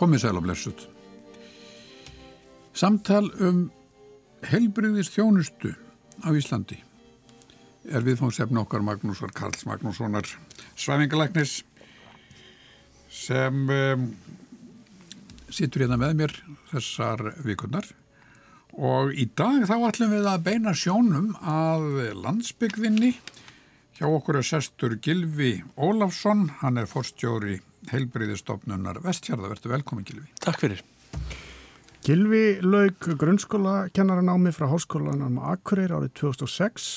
komið sæl og blessut. Samtal um helbriðist þjónustu á Íslandi er viðfóngsefni okkar Magnúsar Karls Magnússonar svæfingalæknis sem um, situr hérna með mér þessar vikurnar og í dag þá ætlum við að beina sjónum að landsbyggðinni hjá okkur er sestur Gilvi Ólafsson, hann er forstjóri heilbriðistofnunar Vestfjörða, verður velkomin Gilvi. Takk fyrir. Gilvi laug grunnskóla kennaranámi frá háskólanum Akureyri árið 2006.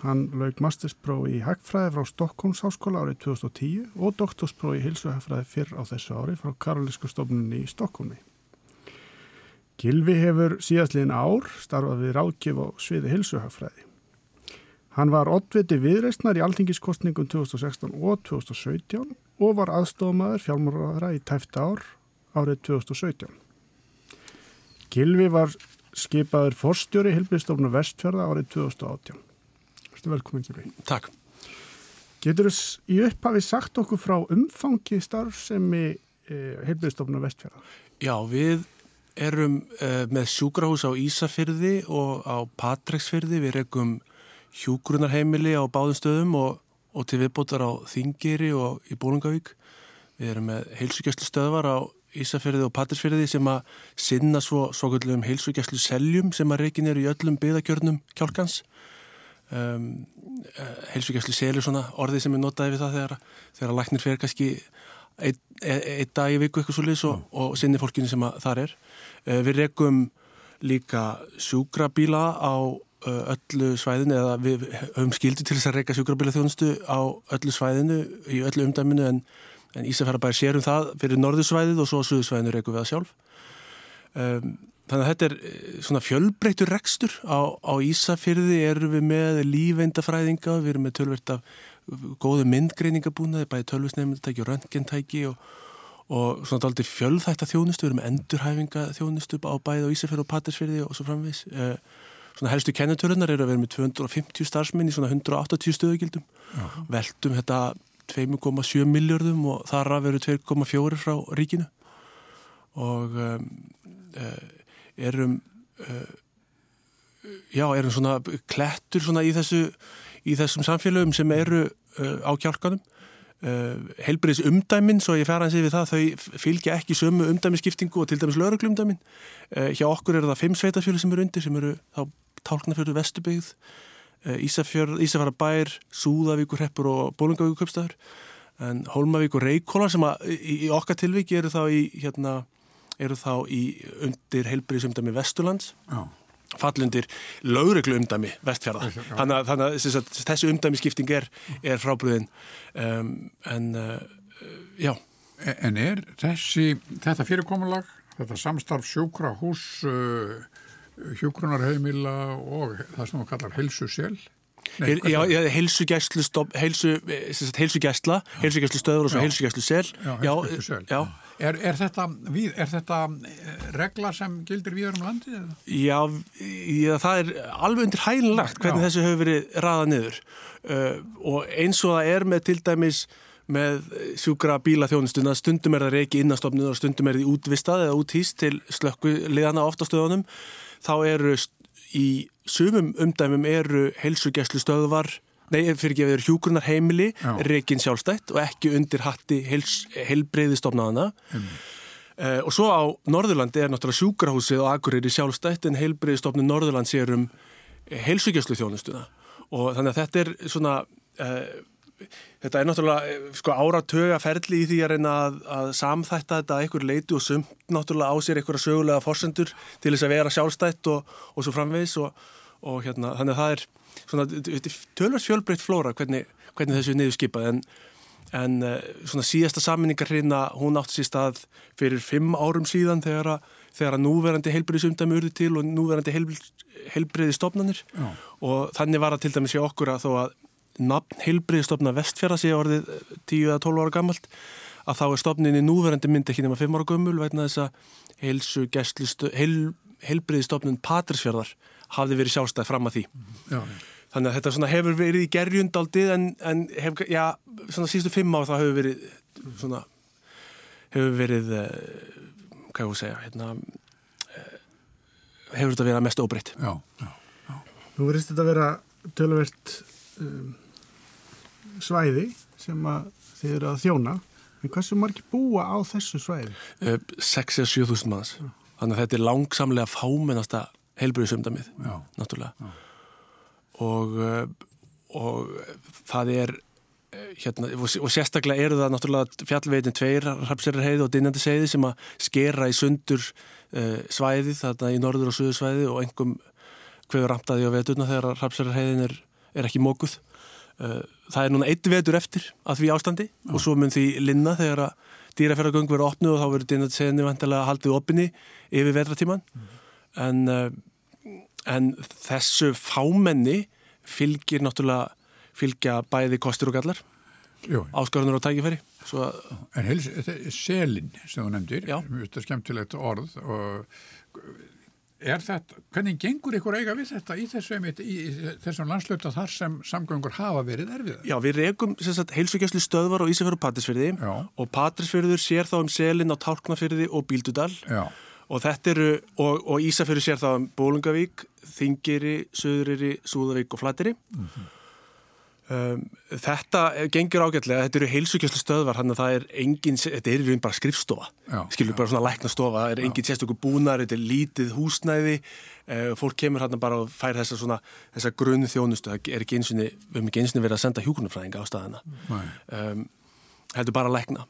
Hann laug mastersprófi í Hægfræði frá Stokkons háskóla árið 2010 og doktorsprófi í Hilsuhægfræði fyrr á þessu ári frá Karolísku stofnunni í Stokkomi. Gilvi hefur síðastliðin ár starfað við ráðgjöf á sviði Hilsuhægfræði. Hann var oddviti viðreistnar í altingiskostningum 2016 og 2017 og var aðstofmaður fjármóraðara í tæfta ár árið 2017. Gilvi var skipaður forstjóri Hilbriðstofnum Vestfjörða árið 2018. Þú velkomin Gilvi. Takk. Getur þess í upphafi sagt okkur frá umfangi starfsemi eh, Hilbriðstofnum Vestfjörða? Já, við erum eh, með sjúkrahús á Ísafyrði og á Patræksfyrði. Við rekum hjúgrunarheimili á báðum stöðum og, og til viðbótar á Þingiri og í Bólungavík. Við erum með heilsugjastlu stöðvar á Ísafjörði og Patræksfyrði sem að sinna svo svokullum heilsugjastlu seljum sem að reikin eru í öllum byðakjörnum kjálkans. Um, heilsugjastlu selju svona orði sem er notaði við það þegar, þegar læknir fer kannski einn ein dag í viku eitthvað svo liðs og, og sinni fólkinu sem þar er. Uh, við rekum líka sjúkrabíla á öllu svæðinu eða við höfum skildi til þess að reyka sjúkrabíla þjónustu á öllu svæðinu í öllu umdæminu en, en Ísafjörðabæri sérum það fyrir norðusvæðið og svo suðusvæðinu reykum við það sjálf. Um, þannig að þetta er svona fjölbreytur rekstur á, á Ísafjörði erum við með lífeindafræðinga, við erum með tölvert af góðu myndgreiningabúnaði, bæði tölvusnefndtæki og röntgentæki og, og svona aldrei fjölþætta þjónustu, við erum endurhæfinga þjónustu á bæði á Ísafjörði og Patrísfjörði og svo framvis. Svona helstu kennetölunar eru að vera með 250 starfsmenn í svona 180 stöðugildum, Já. veldum þetta 2,7 miljardum og þar að veru 2,4 frá ríkinu. Og um, uh, erum uh, já, erum svona klettur svona í þessu í þessum samfélögum sem eru uh, á kjálkanum uh, heilbriðs umdæmin, svo ég fer að sé við það þau fylgja ekki sömu umdæmiskiptingu og til dæmis lögreglumdæmin uh, hjá okkur eru það fimm sveitafjölu sem eru undir sem eru þá tálknafjörðu vestubyggð Ísafjara bær, Súðavíkur heppur og Bólingavíkur köpstæður en Hólmavík og Reykjóla sem að í, okkar tilviki eru þá í hérna, eru þá í undir heilbriðsumdæmi Vesturlands. Já fallundir lögreglu umdæmi vestfjara þannig þannig að þessi umdæmi skipting er, er frábriðin um, en uh, já. En er þessi þetta fyrirkomulag, þetta samstarf sjúkra hús uh, hjúkrunarheimila og það sem þú kallar helsusel Nei, já, já, heilsugæslu heilsu, heilsugæsla heilsugæslu stöður og svo heilsugæslu sel já, já. Er, er, þetta, við, er þetta eh, regla sem gildir viður um landi? Já, já, það er alveg undir hælunlagt hvernig þessu hefur verið raðað niður uh, og eins og það er með til dæmis með sjúkra bílaþjónustuna stundum er það reiki innastofnun og stundum er það útvistað eða úthýst til slökku liðana ofta stöðunum þá eru í sumum umdæmum eru heilsugjæslu stöðvar nei, fyrir ekki að vera hjúgrunar heimili reygin sjálfstætt og ekki undir hatti heilbreyðistofnaðana mm. uh, og svo á Norðurlandi er náttúrulega sjúkrahúsið og Akureyri sjálfstætt en heilbreyðistofnun Norðurland sér um heilsugjæslu þjónustuna og þannig að þetta er svona uh, þetta er náttúrulega sko áratöga ferli í því að reyna að, að samþætta þetta að einhver leiti og sumt náttúrulega á sér einhverja sögulega forsendur til þess að vera sjálfstætt og, og svo framvegs og, og hérna þannig að það er svona tölvast fjölbreytt flóra hvernig, hvernig þessu er niður skipað en, en svona síðasta saminningar hérna hún átti sér stað fyrir fimm árum síðan þegar að, þegar að núverandi heilbreyðisumdæmi urði til og núverandi heilbreyði stofnanir Já. og þannig var að til dæmis í okkur að þó að nafn heilbriðstofna vestfjara sé orðið 10 eða 12 ára gammalt að þá er stofninni núverandi mynd ekki nema 5 ára gömul veitna þess að heilsu gæstlistu heil, heilbriðstofnun Patrísfjörðar hafði verið sjálfstæð fram að því já, þannig að þetta hefur verið í gerjundaldið en, en hef, já, svona sístu 5 ára það hefur verið svona hefur verið uh, hvað ég voru að segja, hérna, uh, hefur þetta verið mest óbreytt. Já, já. Nú verðist þetta að vera tölvert um, svæði sem að þið eru að þjóna en hversu margir búa á þessu svæði? Uh, 6-7 þúsund manns. Þannig að þetta er langsamlega fámennasta heilbriðsumdamið, Já. náttúrulega. Og, uh, og það er uh, hérna, og sérstaklega eru það náttúrulega fjallveitin tveir, Rapsirarheiði og Dinnandi seiði sem að skera í sundur uh, svæðið, þarna í norður og suðu svæði og engum hverju ramtaði á veturna þegar Rapsirarheiðin er, er ekki mókuð. Uh, það er núna eitt vetur eftir að því ástandi og svo mun því linna þegar að dýraferðargöng verður opnu og þá verður Dinnandi seiðinni vantilega haldið opinni yfir vetratíman. En, uh, en þessu fámenni fylgir náttúrulega fylgja bæði kostur og gallar Jú, áskorunur og tækifæri. Svo en heils, selin sem þú nefndir, mjög skemmtilegt orð og er þetta, hvernig gengur ykkur eiga við þetta í þessu einmitt, í þessum landslöta þar sem samgöngur hafa verið erfiðar? já, við rekum heilsugjastlu stöðvar á Ísafjörðu og Patrísfyrði Já. og Patrísfyrður sér þá um selin á Tálknafyrði og Bíldudal. Já, og þetta eru, og, og Ísafjörður sér þá um Bólungavík, Þingiri Suðuriri, Súðavík og Flatiri um, þetta gengur ágætlega, þetta eru heilsugjastlu stöðvar þannig að það er engin, þetta er í raun bara skrifstofa. Já, skilur bara svona læknastofa, það er engin sérstöku búnar, þetta er lítið húsnæði. Uh, fólk kemur hérna bara og fær þessa svona þessa grunn þjónustu, það er ekki einsinni við höfum ekki einsinni verið að senda hjúkunarfræðinga á staðina. Um, heldur bara að lækna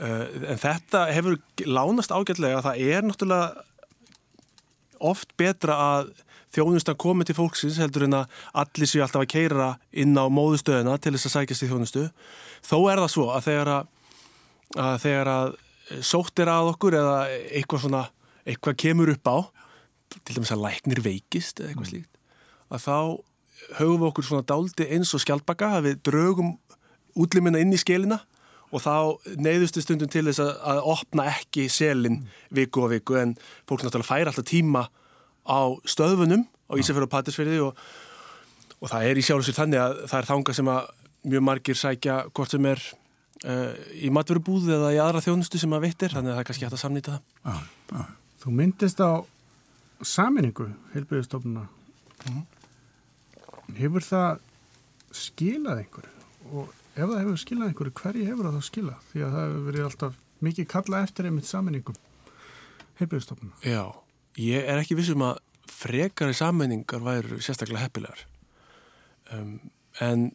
en þetta hefur lánast ágætlega. Það er náttúrulega oft betra að þjónustan komi til fólksins heldur en að allir séu alltaf að keira inn á móðustöðuna til þess að sækjast í þjónustu. Þó er það svo að þegar að, að þegar að sótt er að okkur eða eitthvað svona eitthvað kemur upp á til dæmis að læknir veikist eða eitthvað slíkt að þá höfum við okkur svona dáldi eins og skjaldbaka að við draugum útlimina inn í skelina og þá neyðustu stundum til þess að, að opna ekki selin viku og viku en fólk náttúrulega fær alltaf tíma á stöðfunum á Ísafjörðu og Patrísfjörði og, og það er í sjálf og sér þannig að það er þanga sem að mjög margir sækja hvort sem er uh, í matverubúð eða í aðra þjónustu sem að vittir þannig að það er kannski hægt að samnýta það. já, já. Þú myndist á saminningu heilbyrðistofnuna. Hefur það skilað einhverju? Og ef það hefur skilað einhverju, hverju hefur það þá skilað? Því að það hefur verið alltaf mikið kalla eftir einmitt saminningum heilbyrðistofnuna. Já, ég er ekki vissum að frekari sammenningar væru sérstaklega heppilegar um, en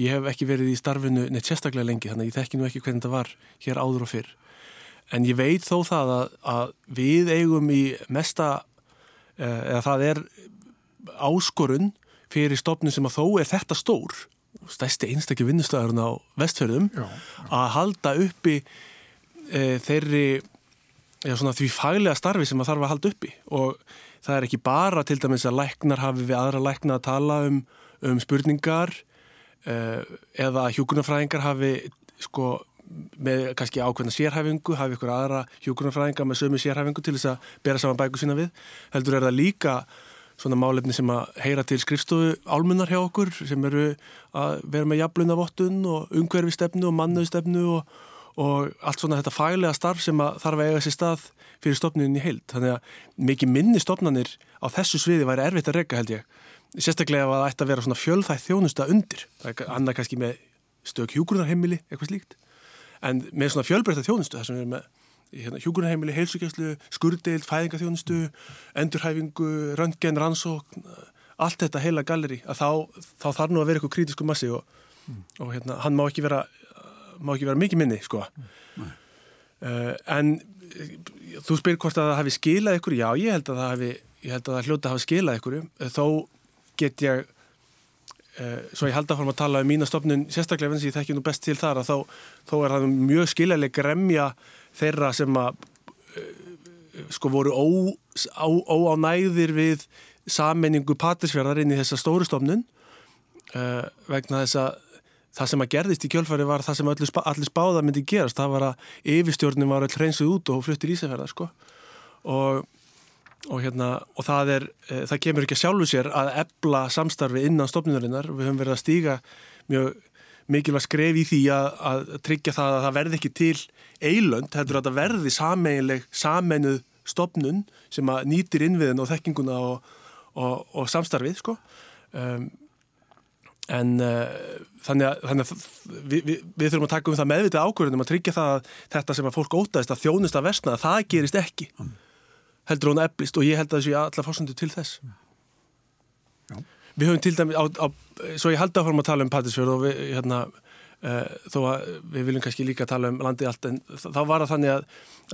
ég hef ekki verið í starfinu neitt sérstaklega lengi þannig að ég þekki nú ekki hvernig þetta var hér áður og fyrr en ég veit þó það að, að við eigum í mesta eh, eða það er áskorun fyrir stofnun sem að þó er þetta stór stærsti einstakki vinnustöðarinn á vestfjörðum að halda uppi e, þeirri já, svona, því faglega starfi sem að þarf að halda uppi og það er ekki bara til dæmis að læknar hafi við aðra lækna að tala um, um spurningar e, eða hjúkunarfræðingar hafi sko með kannski ákveðna sérhæfingu, hafi ykkur aðra hjúkunarfræðinga með sömu sérhæfingu til þess að bera saman bæku sína við. Heldur er það líka svona málefni sem að heyra til skrifstofu álmunnar hjá okkur sem eru að vera með jaflunavottun og umhverfistefnu og mannöðstefnu og, og allt svona þetta faglega starf sem að þarf að eiga sér stað fyrir stofnunin í heild. Þannig að mikið minni stofnanir á þessu sviði væri erfitt að reyka held ég. Sérstaklega ef það ætti að vera svona fjölþætt þjónusta undir. Það er annað kannski með stök hjúgrunarheimili, eitthvað slíkt. En með svona fjölbreytta þjónustu þar sem við erum með hérna, hjúgrunarheimili, heilsugjastlu, skurdild, fæðingaþjónustu, endurhæfingu, röntgen, rannsókn, allt þetta heila galleri, að þá, þá þarf nú að vera eitthvað krítisku massi og, og hérna, hann má ekki vera, má ekki vera mikið minni, sko. Uh, en þú spyr hvort að það hafi skilað ykkur, já, ég held að það hafi, ég held að það hljóta að hafa skilað ykkur, þó get ég svo ég held að fórum að tala um mína stofnun sérstaklega eins og ég þekki nú best til þar þá, þá er það mjög skiljaleg gremja þeirra sem að uh, sko voru ó, á, óánægðir við sammenningu patrisfjörðar inn í þessa stóru stofnun uh, vegna þess að það sem að gerðist í kjölfari var það sem allir, spáða myndi gerast, það var að yfirstjórnum var all hreinsuð út og fluttir ísafjörðar sko. Og og, hérna, og það, er, e, það kemur ekki að sjálfu sér að ebla samstarfi innan stofnunarinnar. Við höfum verið að stíga mjög mikilvægt skref í því að, að tryggja það að það verði ekki til eilönd, heldur að það verði sameinleg, sameinuð stopnun sem að nýtir innviðin og þekkinguna og, og, og samstarfið sko. Um, en uh, þannig að, þannig að við, við, við þurfum að taka um það meðvitað ákvörðunum að tryggja það að þetta sem að fólk ótaðist að þjónust að versna, það gerist ekki heldur hún eflist og ég held að þessu allar fórsundu til þess. Já. Við höfum til dæmi á, á, svo ég held að fórum að tala um Patrísfjörð og við, hérna, uh, þó að við viljum kannski líka tala um landið allt en þá var það þannig að,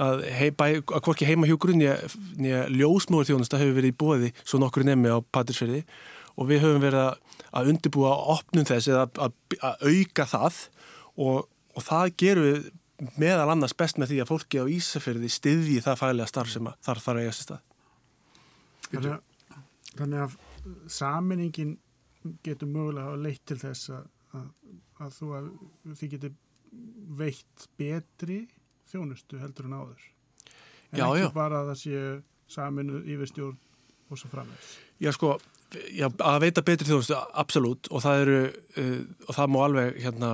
að, hei, bæ, að hvorki heima hjúgrunn nýja ljósmóður þjónusta hefur verið í bóði svo nokkur nefni á Patrísfjörði og við höfum verið að, að undirbúa opnum þess eða að auka það og, og það gerum við meðal annars best með því að fólki á Ísafjörði styðji það fælega starf sem þarf þar að eiga sér stað. Þannig að, saminningin getur mögulega að leitt til þess að, að, að þú að þið getur veitt betri þjónustu heldur en áður. En Já, ekki já. bara að það sé saminu yfirstjórn og svo framvegs. Já sko, já, að veita betri þjónustu, absolutt og það eru, uh, og það má alveg hérna,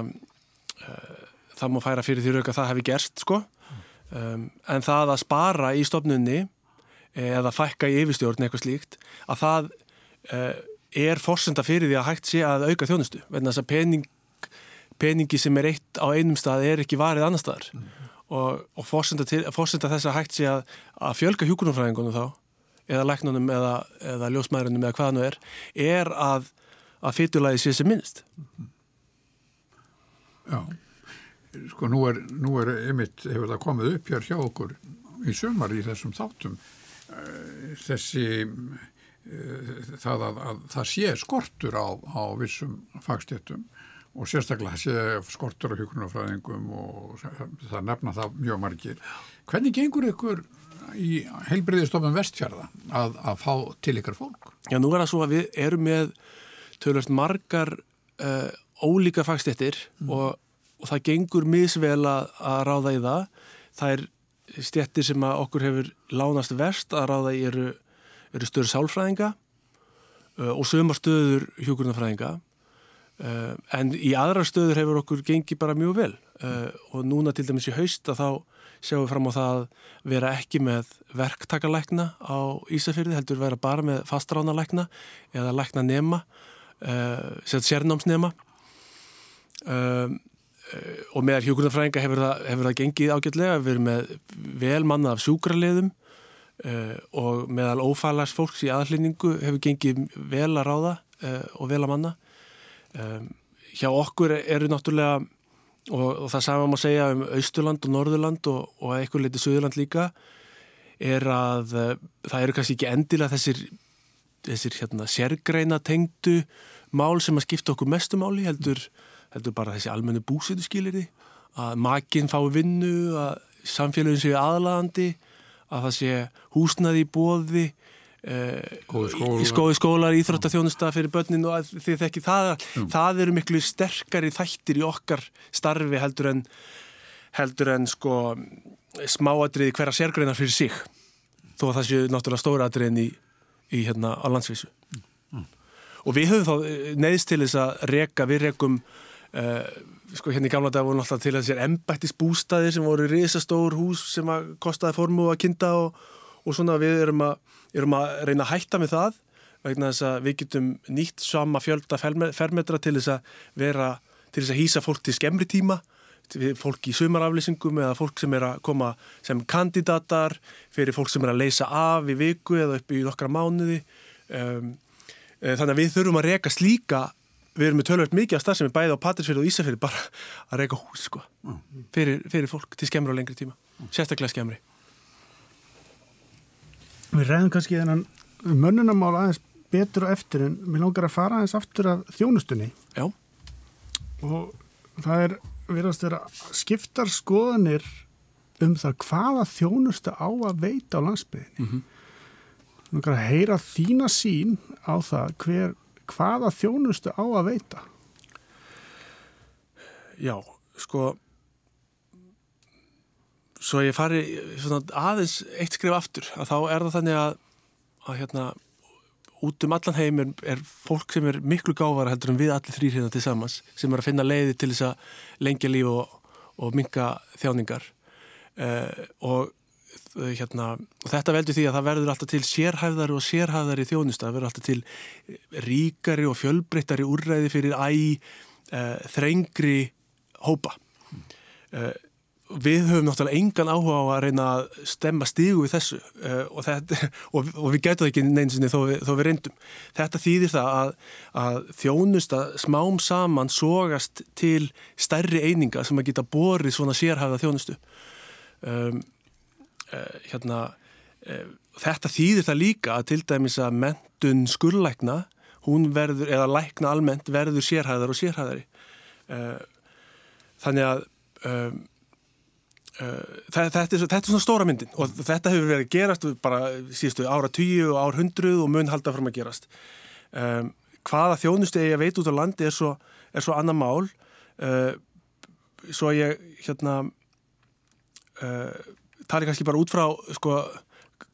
uh, það má færa fyrir því rauk að það hefði gerst sko. Um, en það að spara í stofnunni eða fækka í yfirstjórn eitthvað slíkt, að það uh, er forsenda fyrir því að hægt sé að auka þjónustu, vegna þess að pening, peningi sem er eitt á einum stað er ekki varið annar staðar. Og, og forsenda, til, forsenda þess að hægt sé að, að fjölga hjúkunumfræðingunum þá eða læknunum eða, eða ljósmæðurinnum eða hvaða nú er, er að, að fytulagi sé sem minnst. Já, sko nú er, nú er einmitt, hefur það komið upp hér hjá okkur í sömar í þessum þáttum eh, þessi eh, það að, að það sé skortur á, á vissum fagstéttum og sérstaklega sé skortur á hjókunarfræðingum og það nefna það mjög margir. Hvernig gengur ykkur í heilbriðistofnum vestfjörða að, að fá til ykkar fólk? Já, nú er það svo að við erum með tölvöld margar uh, ólíka fagstéttir og, og það gengur misvel að, ráða í það. Það er stéttir sem okkur hefur lánast verst að ráða í eru, eru stöður sálfræðinga uh, og sömar stöður hjókurnafræðinga uh, en í aðra stöður hefur okkur gengið bara mjög vel. Uh, og núna til dæmis í haust að þá sjáum við fram á það að vera ekki með verktakalækna á Ísafyrði, heldur vera bara með fastránalækna eða lækna nema, sérnámsnema. Uh, og með hjókunarfræðinga hefur hefur það gengið ágætlega, við erum með vel manna af sjúkraliðum uh, og meðal ófælags fólks í aðhlýningu hefur gengið vel að ráða uh, og vel að manna. Um, hjá okkur eru náttúrulega og, og það sama má segja um Austurland og Norðurland og, og eitthvað litið Suðurland líka er að uh, það eru kannski ekki endilega þessir, þessir hérna, sérgreina tengdu mál sem að skipta okkur mestu máli heldur, heldur bara þessi almennu búsötu skiliri að makinn fái vinnu að samfélagin séu aðlagandi að það sé húsnaði í bóði Góði skólar. í skóði skólar, íþróttaþjónusta fyrir börnin og þið þekki það. Það eru miklu sterkari þættir í okkar starfi heldur en heldur en sko smáadriði hverja sérgreinar fyrir sig. Þó að það séu náttúrulega stóra adriðin í, í hérna á landsvísu. Og við höfum þá neðst til þess að reka, við rekum sko hérna í gamla dag voru náttúrulega til þessir embættis bústaðir sem voru risastór hús sem að kostaði formu að kinda og, og svona við erum að erum að reyna að hætta með það vegna þess að við getum nýtt sama fjölda fermetra til þess að vera, til þess að hýsa fólk til skemmri tíma, fólk í sumaraflýsingum eða fólk sem er að koma sem kandidatar, fyrir fólk sem er að leysa af í viku eða upp í nokkra mánuði. Um, þannig að við þurfum að reka slíka, við erum með tölvöld mikið af starf sem er bæði á Patrísfjörð og Ísafjörð bara að reka hús sko, fyrir, fyrir fólk til skemmri og lengri tíma, sérstaklega skemmri. Við ræðum kannski þennan mönnunamál aðeins betur og eftir en mér langar að fara aðeins aftur af þjónustunni Já. og það er verðast vera skiptar skoðanir um það hvaða þjónustu á að veita á landsbyðinni. Mm -hmm. Langar að heyra þína sín á það hver, hvaða þjónustu á að veita. Já, sko svo ég fari svona, aðeins eitt skrif aftur að þá er það þannig að, að hérna, út um allan heim er, er fólk sem er miklu gáfara heldur en við allir þrýr hérna til samans sem er að finna leiði til þess að lengja líf og, og minga þjáningar uh, og hérna, og þetta veldur því að það verður alltaf til sérhæfðari og sérhæfðari þjónusta, það verður alltaf til ríkari og fjölbreyttari úrræði fyrir æ uh, þrengri hópa uh, við höfum náttúrulega engan áhuga á að reyna að stemma stígu við þessu uh, og, þetta, og, og við gætum það ekki neinsinni þó, þó við reyndum. Þetta þýðir það að, að þjónusta smám saman sógast til stærri eininga sem að geta borið svona sérhæfða þjónustu. Um, hérna, uh, þetta þýðir það líka að til dæmis að mentun skurlækna, hún verður, eða lækna almennt verður sérhæðar og sérhæðari. Þannig að um, Uh, þetta, er, þetta er svona stóra myndin og þetta hefur verið gerast bara síðustu ára tíu og ár hundruð og mun halda fram að gerast um, hvaða þjónustu ég veit út á landi er svo, er svo annar mál uh, svo ég hérna uh, tali kannski bara út frá sko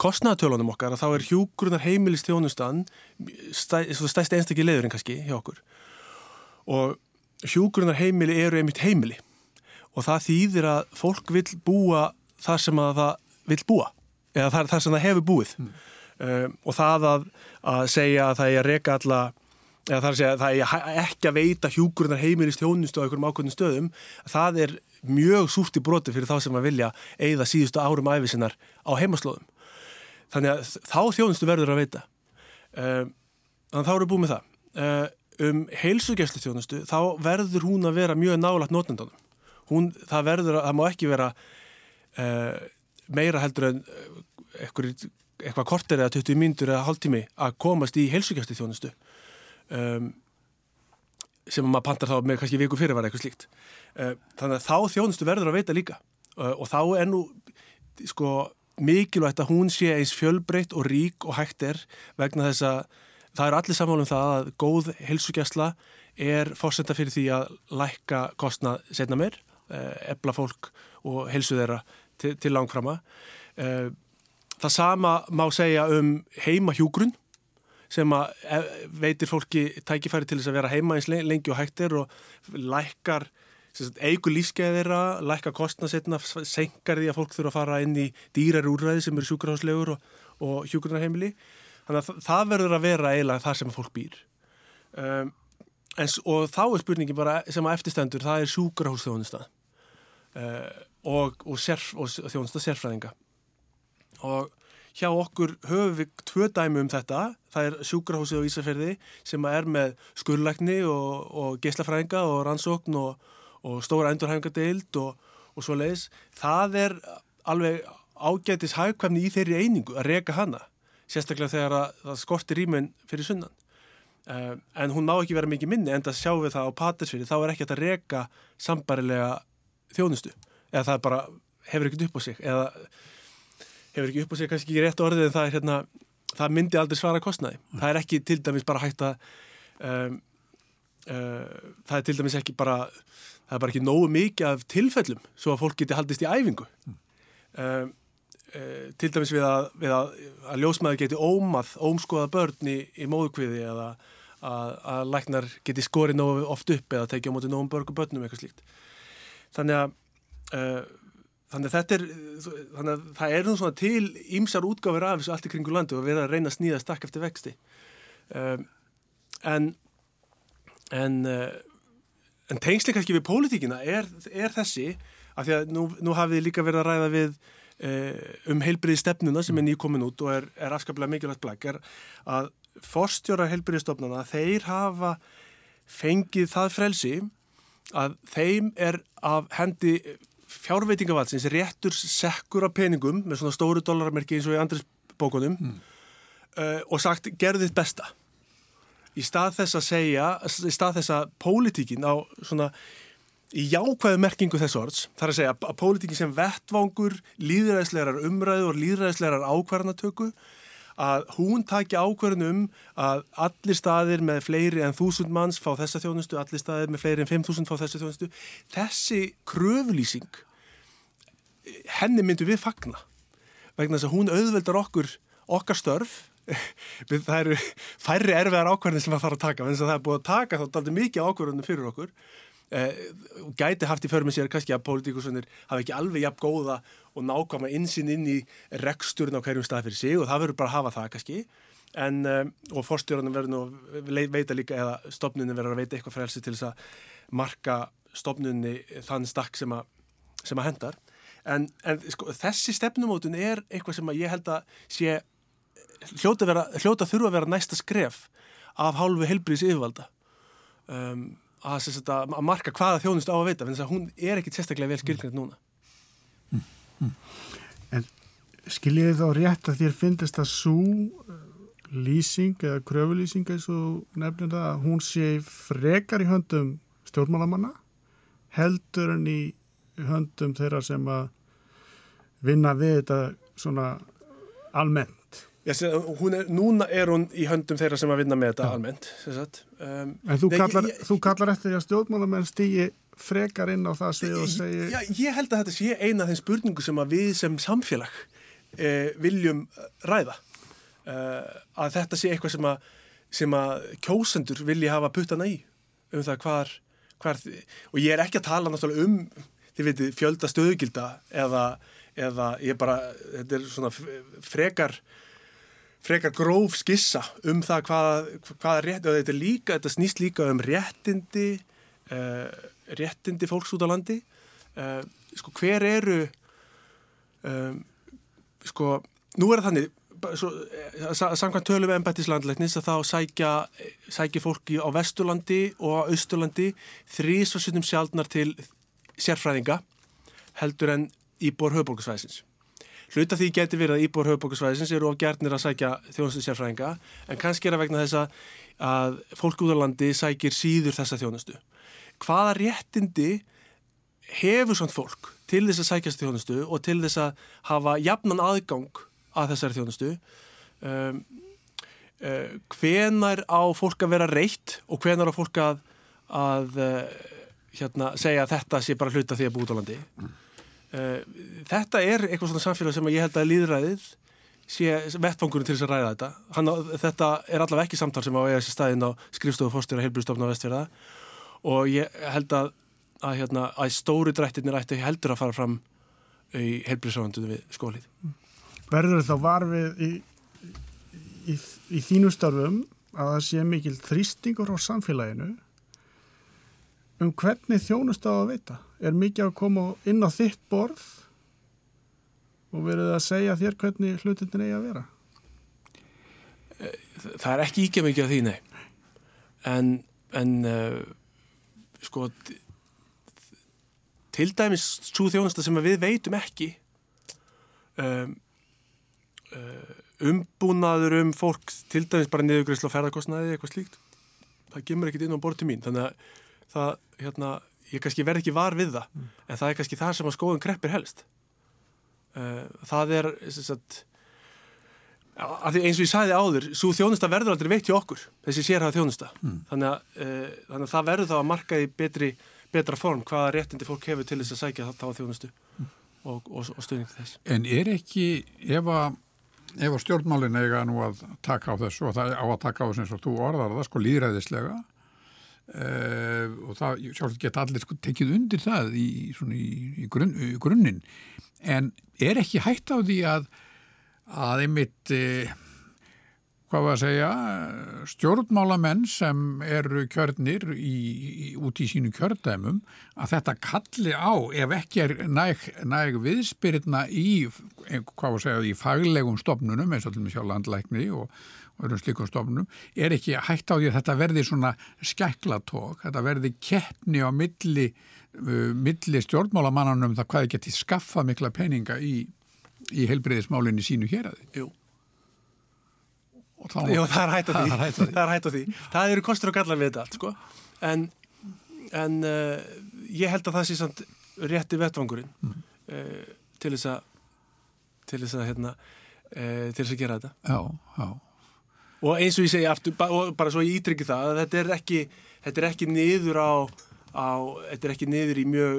kostnæðatölunum okkar að þá er hjúgrunar heimilist þjónustan stæ, stæst einstakki leðurinn kannski hjá okkur. Og hjúgrunar heimili eru einmitt heimili. Og það þýðir að fólk vil búa þar sem að það vil búa eða þar, þar sem það hefur búið. Mm. um, og það að, að segja að það er að reyka alla eða það er að segja að það er ekki að veita hjúkurnar heimilist hjónustu á einhverjum ákveðnum stöðum það er mjög súrt í broti fyrir þá sem að vilja eigða síðustu árum æfisinnar á heimaslóðum. Þannig að þá þjónustu verður að veita. Þannig að þá eru búið með það. Uh, um heilsugjæslu þjónustu þá verður hún að vera mjög nálagt notendunum. Hún, það verður, það má ekki vera uh, meira heldur en eitthvað, korter eða 20 mínutur eða hálftími að komast í heilsugjasti þjónustu um, sem maður pantar þá með kannski viku fyrir var eitthvað slíkt. Uh, þannig að þá þjónustu verður að veita líka. Uh, og þá er nú sko mikilvægt að hún sé eins fjölbreytt og rík og hægt er vegna þess að það er allir samfélum það að góð heilsugjastla er fórsenda fyrir því að lækka kostnað setna meir ebla fólk og helsu þeirra til, til langframa. Eh, það sama má segja um heimahjúgrun sem að eh, veitir fólki tækifæri til þess að vera heima eins lengi og hægtir og lækkar eigur lífskeiðira, lækkar kostnasetna, senkar því að fólk þurfa að fara inn í dýrar úrræði sem eru sjúkraháslegur og, og hjúgrunarheimili. Þannig að það verður að vera eiginlega þar sem fólk býr. Um, en, og þá er spurningi bara sem að eftirstendur, það er sjúkrahúsþjónustað uh, og, og, sérf, og þjónsta sérfræðinga og hjá okkur höfum við tvö dæmi um þetta. Það er sjúkrahúsið á Ísafjörði sem er með skurlækni og, og geislafræðinga og rannsókn og stóra endurhæfingadeild og svo leiðis það er alveg ágætis hægkvæmni í þeirri einingu að reyka hana sérstaklega þegar að, það skortir rýmun fyrir sunnan. Uh, en hún má ekki vera mikið minni en það sjáum við það á Patrísfjörði þá er ekki að reyka sambarilega þjónustu. Eða það bara hefur ekkert upp á sig eða hefur ekki upp á sig kannski ekki rétt orðið en það er hérna það myndi aldrei svara kostnaði mm. það er ekki til dæmis bara hægt að um, uh, það er til dæmis ekki bara það er bara ekki nógu mikið af tilfellum svo að fólk geti haldist í æfingu mm. um, uh, til dæmis við að, við að, að ljósmaður geti ómað, ómskoða börn í, í móðukviði eða að, að læknar geti skorið nógu oft upp eða tekið á móti nógum börgum börnum eitthvað slíkt þannig að uh, þannig að þetta er þannig að það er nú svona til ímsar útgáfur af þessu allt í kringu landu og við erum að reyna að snýða stakk eftir vexti. Um, en en uh, en tengsli kannski við pólitíkina er, er þessi af því að nú, nú hafið líka verið að ræða við uh, um heilbriði stefnuna sem er nýkomin út og er, er afskaplega mikilvægt blæk er að forstjóra heilbriðistofnana þeir hafa fengið það frelsi að þeim er af hendi fjárveitingavalsins réttur sekkur af peningum með svona stóru dólarmerki eins og í andris bókunum mm. uh, og sagt gerðu þitt besta í stað þess að segja í stað þess að pólitíkin á svona í jákvæðu merkingu þess orðs þar að segja að pólitíkin sem vettvangur líðræðislegar umræðu og líðræðislegar ákvarðanatöku að hún taki ákverðin um að allir staðir með fleiri en þúsund manns fá þessa þjónustu, allir staðir með fleiri en fimm þúsund fá þessa þjónustu. Þessi kröflýsing, henni myndu við fagna vegna þess að hún auðveldar okkur okkar störf. Við, það eru færri erfiðar ákvarðin sem það þarf að taka, en það er búið að taka þá aldrei mikið ákvarðinu fyrir okkur. Eh, gæti haft í förmið sér kannski að pólitíkusunir hafa ekki alveg jafn góða og nákvæma insinn inn í reksturinn á hverjum stað fyrir sig og það verður bara að hafa það kannski. En, um, og fórstjórnum verður nú veita líka eða stopnunni verður að veita eitthvað frelsi til þess að marka stopnunni þann stakk sem að, sem að hendar. En, en sko, þessi stefnumótun er eitthvað sem ég held að sé hljóta, vera, hljóta þurfa að vera næsta skref af hálfu helbriðs yfirvalda um, að, að, marka hvaða þjónust á að veita þannig að hún er ekkit sérstaklega vel skilgrind núna. Mm, mm. En skiljiði þá rétt að þér finnist að svo lýsing eða kröfulýsing eins og nefnir það að hún sé frekar í höndum stjórnmálamanna heldur en í höndum þeirra sem að vinna við þetta svona almennt. Já, er, núna er hún í höndum þeirra sem að vinna með þetta ja. almennt. Um, en þú kallar, ég, þú kallar eftir að stjórnmálamenn stýji frekar inn á það svið og segi... Já, ég held að þetta sé eina af þeim spurningu sem að við sem samfélag eh, viljum ræða. Uh, að þetta sé eitthvað sem að, sem að kjósendur vilja hafa puttana í um það hvar, hvar og ég er ekki að tala náttúrulega um þið veitir fjölda stöðugilda eða, eða ég bara þetta er svona frekar frekar gróf skissa um það hvað, hvað rétt, og þetta er líka þetta snýst líka um réttindi uh, réttindi fólks út á landi uh, sko hver eru um, sko nú er það þannig Eh, samkvæmt tölum ennbættislandleiknis að þá sækja, sækja fólki á Vesturlandi og á Austurlandi þrísvarsinnum sjálfnar til sérfræðinga heldur en íbor höfbólkusvæðisins. Hluta því getur verið að íbor höfbólkusvæðisins eru of gertnir að sækja þjónustu sérfræðinga en kannski er að vegna þess að fólk út á landi sækir síður þessa þjónustu. Hvaða réttindi hefur svona fólk til þess að sækjast þjónustu og til þess að hafa jafnan aðgang að þessari þjónustu? Um, uh, hvenar á fólk að vera reitt og hvenar á fólk að, að uh, hérna, segja að þetta sé bara hluta því að búið á landi? Uh, þetta er eitthvað svona samfélag sem ég held að líðræðið sé vettfangurinn til þess að ræða þetta. Hann, þetta er allavega ekki samtal sem á eiga sér staðinn á skrifstofu fórstjóra heilbúrstofna á vestfjörða og ég held að að, hérna, að stóri drættirnir ætti heldur að fara fram í heilbúrstofnandunum við skólið. Verður þá varfið í, í, í þínu starfum að það sé mikil þrýstingur á samfélaginu. Um hvernig þjónust á að veita? Er mikið að koma inn á þitt borð og verður það að segja þér hvernig hlutin er að vera? Það er ekki ekki mikið af því, nei. En, en uh, sko til dæmis svo þjónusta sem við veitum ekki um Uh, umbúnaður um fólk til dæmis bara niðugreyslu og ferðarkostnaði eitthvað slíkt það gemur ekkit inn á borti mín þannig að það, hérna, ég kannski verð ekki var við það mm. en það er kannski það sem að skoðun kreppir helst uh, það er sagt, eins og ég sæði áður svo þjónusta verður aldrei veitt hjá okkur þessi sérhafa þjónusta mm. þannig, að, uh, þannig að það verður þá að marka í betri, betra form hvaða réttindi fólk hefur til þess að sækja þá þjónustu mm. og, og, og stuðning þess En er ekki ef að ef að stjórnmálin eiga nú að taka á þessu og það á að taka á þessu eins og þú orðar það sko líðræðislega uh, og það sjálfsagt geta allir sko tekið undir það í, í, í, grunn, í grunninn en er ekki hægt á því að að einmitt uh, hvað var að segja, stjórnmálamenn sem eru kjörnir í, í, út í sínu kjördæmum að þetta kalli á ef ekki er næg, næg viðspyrna í, hvað var að segja, í faglegum stofnunum eins og til og með sjálf landlækni og, öðrum slikum stofnunum, er ekki hægt á því að þetta verði svona skæklatók, þetta verði keppni á milli, uh, milli stjórnmálamannanum það hvaði geti skaffa mikla peninga í, í helbreyðismálinni sínu hér að því. Jú. Jú, það er hægt á því. Það er hægt á því. Það eru kostur og gallar við þetta allt, sko. En, en uh, ég held að það sé samt rétti vettvangurinn mm. uh, til þess að til þess að, hérna, uh, til þess að gera þetta. Já, já. Og eins og ég segi aftur, og bara svo ég ítryggi það, að þetta er ekki, þetta er ekki niður á, á, þetta er ekki niður í mjög,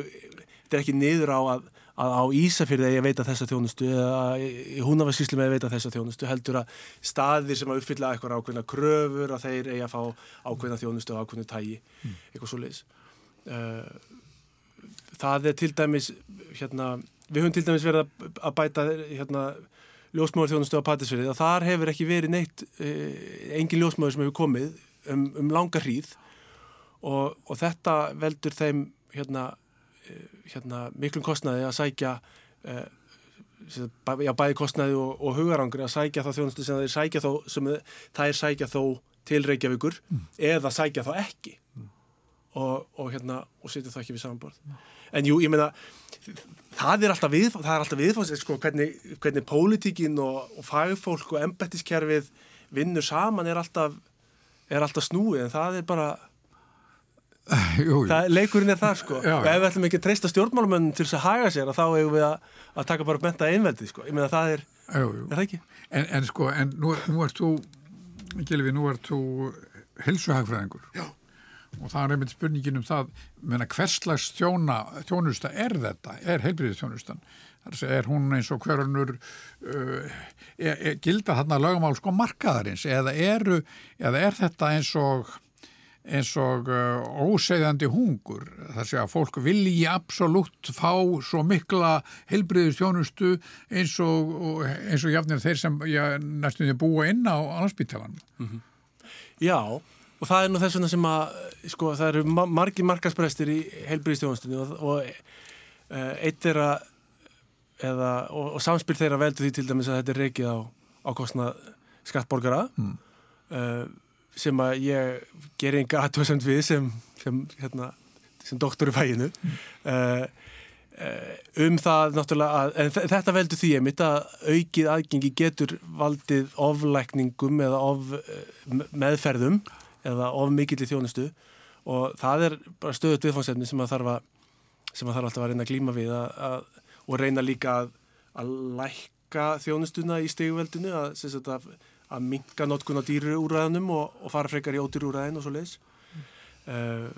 þetta er ekki niður á að, að á Ísafyrði að veita þessa þjónustu eða í húnavarsíslum eigi að veita þessa þjónustu heldur að staðir sem að uppfylla eitthvað ákveðna kröfur að þeir eigi að fá ákveðna þjónustu og ákveðnu tægi mm. eitthvað svo leiðis það er til dæmis hérna, við höfum til dæmis verið að bæta hérna ljósmáður þjónustu á Patisfjörði og þar hefur ekki verið neitt engin ljósmáður sem hefur komið um, um langa hríð og, og þetta veldur þeim hérna, hérna miklum kostnaði að sækja eh, já, bæði kostnaði og, og hugarangri að sækja þá þjónustu sem þeir sækja þó sem það er sækja þó til Reykjavíkur mm. eða sækja þá ekki mm. og, og hérna og setja það ekki við samanborð mm. en jú, ég meina það er alltaf við, það er alltaf viðfáðs sko, hvernig, hvernig pólitíkin og, og fagfólk og embettiskerfið vinnur saman er alltaf er alltaf snúið en það er bara jú, jú. Það, leikurinn er það sko. Já, ef við ætlum ekki að treysta stjórnmálumönnum til þess að haga sér þá hefur við að, að taka bara benta einveldi sko, ég meina það er, jú, er það ekki? En, en sko, en nú, nú ert þú Gilvi, nú ert þú helsuhagfræðingur já. Og það er einmitt spurningin um það menna, hverslags þjónusta er þetta, er heilbríðistjónustan er hún eins og hverjunur uh, er, er, gilda þarna lögumál sko markaðarins? Eða, eru, eða er þetta eins og eins og uh, ósegðandi hungur þar sé að fólk vilji absolutt fá svo mikla heilbriðustjónustu eins og, eins og jafnir þeir sem já, næstum því búa inn á landsbytalan mm -hmm. Já, og það er nú þess vegna sem að sko, það eru margi markasprestir í heilbriðustjónustunni og, og uh, eitt er að eða, og, og samspil þeirra veldu því til dæmis að þetta er reikið á, á kostnað skattborgara mm. uh, sem að ég ger enga aðtöðsamt við sem, sem, hérna, sem doktor í fæinu mm. uh, uh, um það náttúrulega að, þetta veldur því að mitt að aukið aðgengi getur valdið oflækningum eða of uh, meðferðum eða of mikill í þjónustu og það er bara stöðut viðfáðsefni sem að þarf að sem að þarf alltaf að reyna að glíma við að, að, og reyna líka að, að lækka þjónustuna í stegveldinu að, að að minga notkun á dýru úræðanum og, og fara frekar í ódýru úræðin og svo leiðis uh,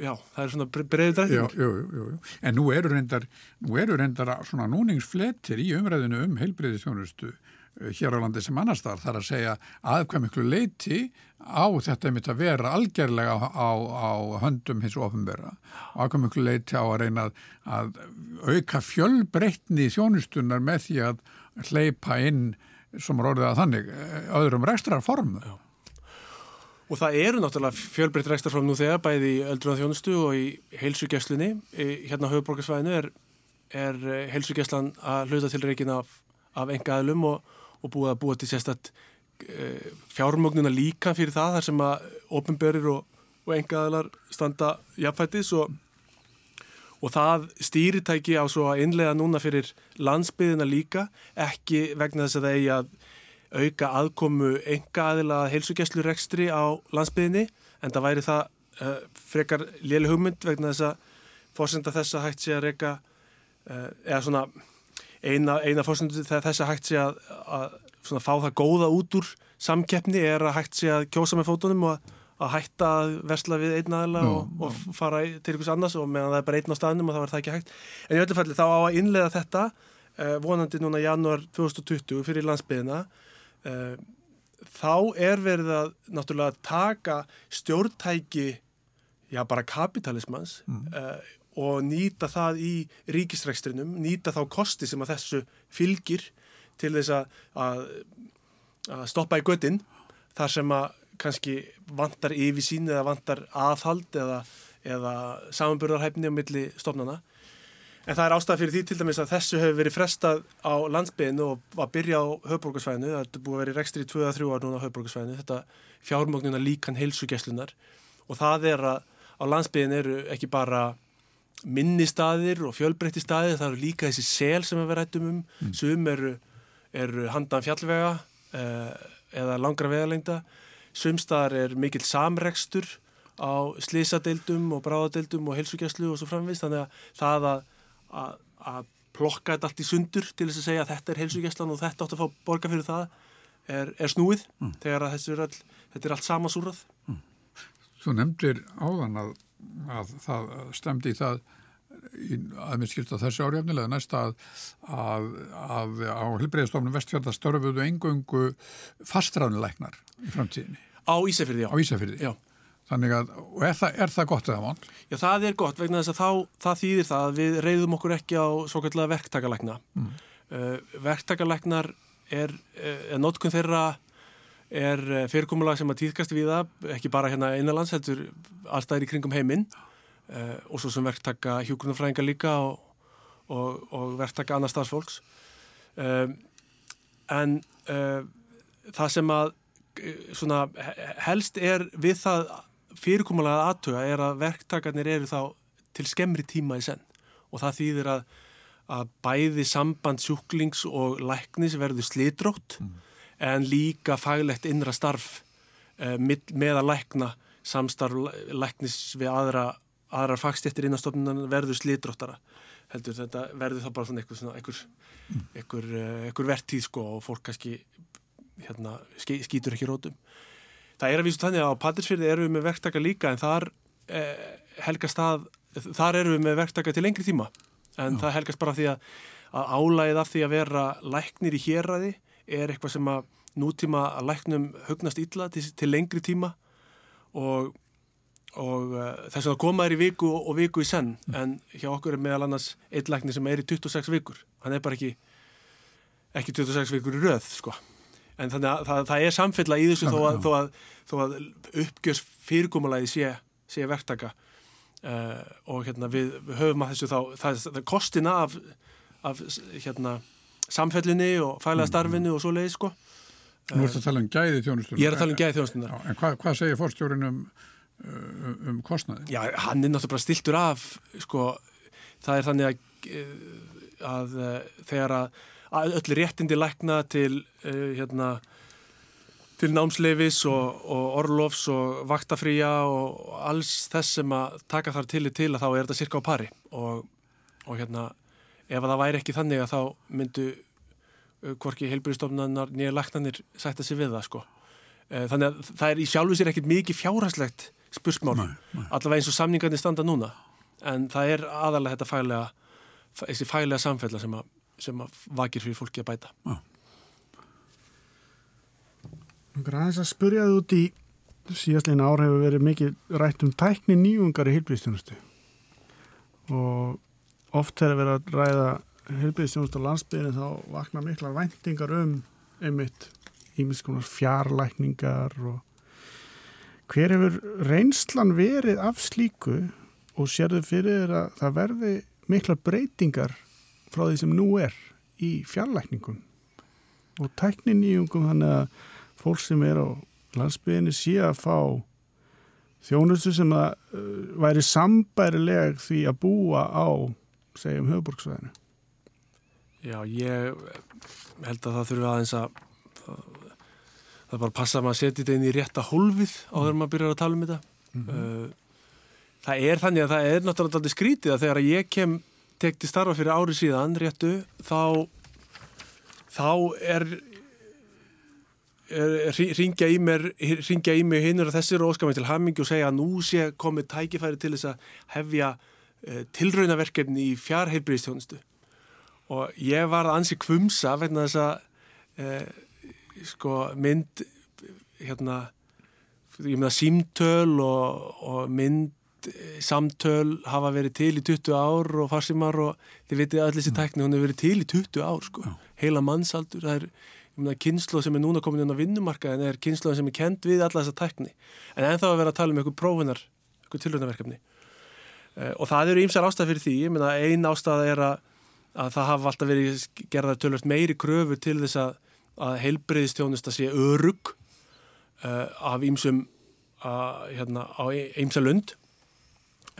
Já, það er svona breyðið drættingur En nú eru reyndar nú eru reyndar svona núningsfletir í umræðinu um heilbreyðistjónustu uh, hér á landi sem annars þar þar að segja að hvað miklu leiti á þetta mitt að vera algjörlega á, á, á höndum hins ofinbera og að hvað miklu leiti á að reyna að, auka fjölbreytni í þjónustunar með því að hleypa inn sem er orðið að þannig eh, öðrum rekstrarformu. Og það eru náttúrulega fjölbreytt rekstrarform nú þegar bæði í öldruna þjónustu og í heilsugesslunni. Hérna á höfuborgarsvæðinu er, er heilsugeslan að hluta til reikin af, af enga aðlum og, og búið að búa til sérstatt e, fjármögnuna líka fyrir það þar sem að ofinberir og, og enga aðlar standa jafnfættis og og það stýritæki á svo að innlega núna fyrir landsbyðina líka ekki vegna þess að það eigi að auka aðkomu enga aðila heilsugjæslurekstri á landsbyðinni en það væri það uh, frekar léli hugmynd vegna þess að fórsenda þess að hægt sé að reyka uh, eh, eða svona eina, eina fórsendu þess að hægt sé að, að fá það góða út úr samkeppni er að hægt sé að kjósa með fótunum og að að hætta að versla við einn aðla og, og fara til ykkur annars og meðan það er bara einn á staðnum og það var það ekki hægt. En í öllu falli þá á að innlega þetta eh, vonandi núna januar 2020 fyrir landsbyðina eh, þá er verið að náttúrulega taka stjórntæki já bara kapitalismans mm. eh, og nýta það í ríkistrækstrinum, nýta þá kosti sem að þessu fylgir til þess að, að, stoppa í göttinn þar sem að kannski vantar yfirsýn eða vantar aðhald eða, eða samanburðarhæfni á milli stofnana. En það er ástæða fyrir því til dæmis að þessu hefur verið frestað á landsbyðinu og að byrja á höfbrukarsvæðinu. Það er búið að vera í rekstri í 2-3 ár núna á höfbrukarsvæðinu. Þetta fjármögnuna líkan heilsugeslunar og það er að á landsbyðinu eru ekki bara minni staðir og fjölbreytti staðir, það eru líka þessi sel sem við rættum um, mm. sem eru, eru handan fjallvega eh, eða langra vegalengda Sumstaðar er mikill samrekstur á slísadeildum og bráðadeildum og helsugjastlu og svo framvist þannig að það að, að, að plokka þetta allt í sundur til þess að segja að þetta er helsugjastlan og þetta átt að fá borga fyrir það er, er snúið mm. þegar er all, þetta er allt samansúrað. Mm. Þú nefndir áðan að, að það stemdi í það að mér skilta þessi árjafnilega næsta að, að, að á helbreyðastofnum vestfjörða störfuðu engöngu fastræðnuleiknar í framtíðinni. Á Ísafyrði, já. Á Ísafyrði. Já. Þannig að, og er það, er það gott eða vond? Já, það er gott vegna þess að þá, það þýðir það að við reyðum okkur ekki á svo kallega verktakalækna. Mm. Uh, verktakalæknar er, er notkun þeirra er fyrirkomulag sem að týðkast við það, ekki bara hérna einanlands, heldur allstæðir í kringum heiminn og svo sem verktaka hjókunarfræðinga líka og, og, og verktaka annar starfsfólks. Uh, en það sem að svona helst er við það fyrirkomulega aðtöga er að verktakarnir eru þá til skemmri tíma í senn og það þýðir að, að bæði samband sjúklings og læknis verður slitrótt mm. en líka faglegt innra starf eh, með að lækna samstarf læknis við aðra, aðrar fagstéttir innastofnunan verður slitróttara heldur þetta verður þá bara svona einhver, svona, einhver, einhver, einhver vertíð sko og fólk kannski hérna, skýtur ekki rótum það er að vísu þannig að á Patrísfyrði eru við með verktaka líka en þar eh, helgast það, þar eru við með verktaka til lengri tíma en Já. það helgast bara því að, að álægið af því að vera læknir í héræði er eitthvað sem að nútíma að læknum hugnast illa til, til lengri tíma og, og uh, þess að koma er í viku og, og viku í senn. Mm. en hjá okkur er meðal annars einn læknir sem er í 26 vikur. Hann er bara ekki ekki 26 vikur í röð sko. En þannig að það, það er samfella í þessu þó að, þó að, þó að uppgjörs fyrirkomulæði sé, sé verktaka. Uh, og hérna við, við höfum að þessu þá, það, það kostina af, af hérna samfellinni og fælega mm. starfinni og svo leiði sko. Nú ert að tala um gæði þjónustunar Ég er að tala um gæði þjónustunar En hvað, hvað segir fórstjórin um, um, kostnaði? Já, hann er náttúrulega stiltur af sko, það er þannig að, að þegar að öll réttindi lækna til, uh, hérna, til námsleifis og, og orlofs og vaktafríja og alls þess sem að taka þar til í til að þá er þetta cirka á pari og, og hérna ef það væri ekki þannig að þá myndu hvorki heilbúristofnanar nýja læknanir sætta sig við það sko. Þannig að það er í sjálfu sér ekkit mikið fjárhagslegt spursmál, allavega eins og samningarnir standa núna en það er aðalega þetta fælega, þessi fælega samfella sem að sem vakir fyrir fólki að bæta. Já. Græðis að spurja þið út í síðastlegin ár hefur verið mikið rætt um tækni nýjungar í heilbríðstjónustu og oft er að vera að ræða heilbríðstjónustu á landsbygðinu þá vakna miklar væntingar um einmitt ímiðskonar fjarlækningar og hver hefur reynslan verið af slíku og sérðu fyrir að það verði miklar breytingar frá því sem nú er í fjarlækningum og tækniníjungum þannig að fólk sem er á landsbygðinni sé að fá þjónustu sem að uh, væri sambærileg því að búa á segjum höfuborgsvæðinu Já, ég held að það þurfi aðeins að það, það bara passa að maður setja þetta inn í rétta hólfið á þegar maður byrjar að tala um þetta mm -hmm. það er þannig að það er náttúrulega skrítið að þegar ég kem tekti starfa fyrir ári síðan réttu þá þá er, er ringja í mér ringja í mig hinnur og þessir og óskar mig til hamingi og segja að nú sé komið tækifæri til þess að hefja uh, tilraunaverkefni í fjárheilbríðstjónustu og ég var að ansi kvumsa vegna þess að uh, sko mynd hérna ég meina símtöl og, og mynd Eh, samtöl hafa verið til í 20 ár og farsimar og þið veitir allir þessi tækni, hún hefur verið til í 20 ár sko, Já. heila mannsaldur það er kynslo sem er núna komin inn á vinnumarka en það er kynslo sem er kent við alla þessa tækni, en ennþá að vera að tala um einhver prófunar, einhver tilhörnaverkefni uh, og það eru ímsar ástæð fyrir því. Ég meina ein ástæð er að, að það hafa alltaf verið gerðar tölvört meiri kröfu til þess að, að heilbreyðistjónusta sé örug uh, af ímsum hérna, á ímsa lund.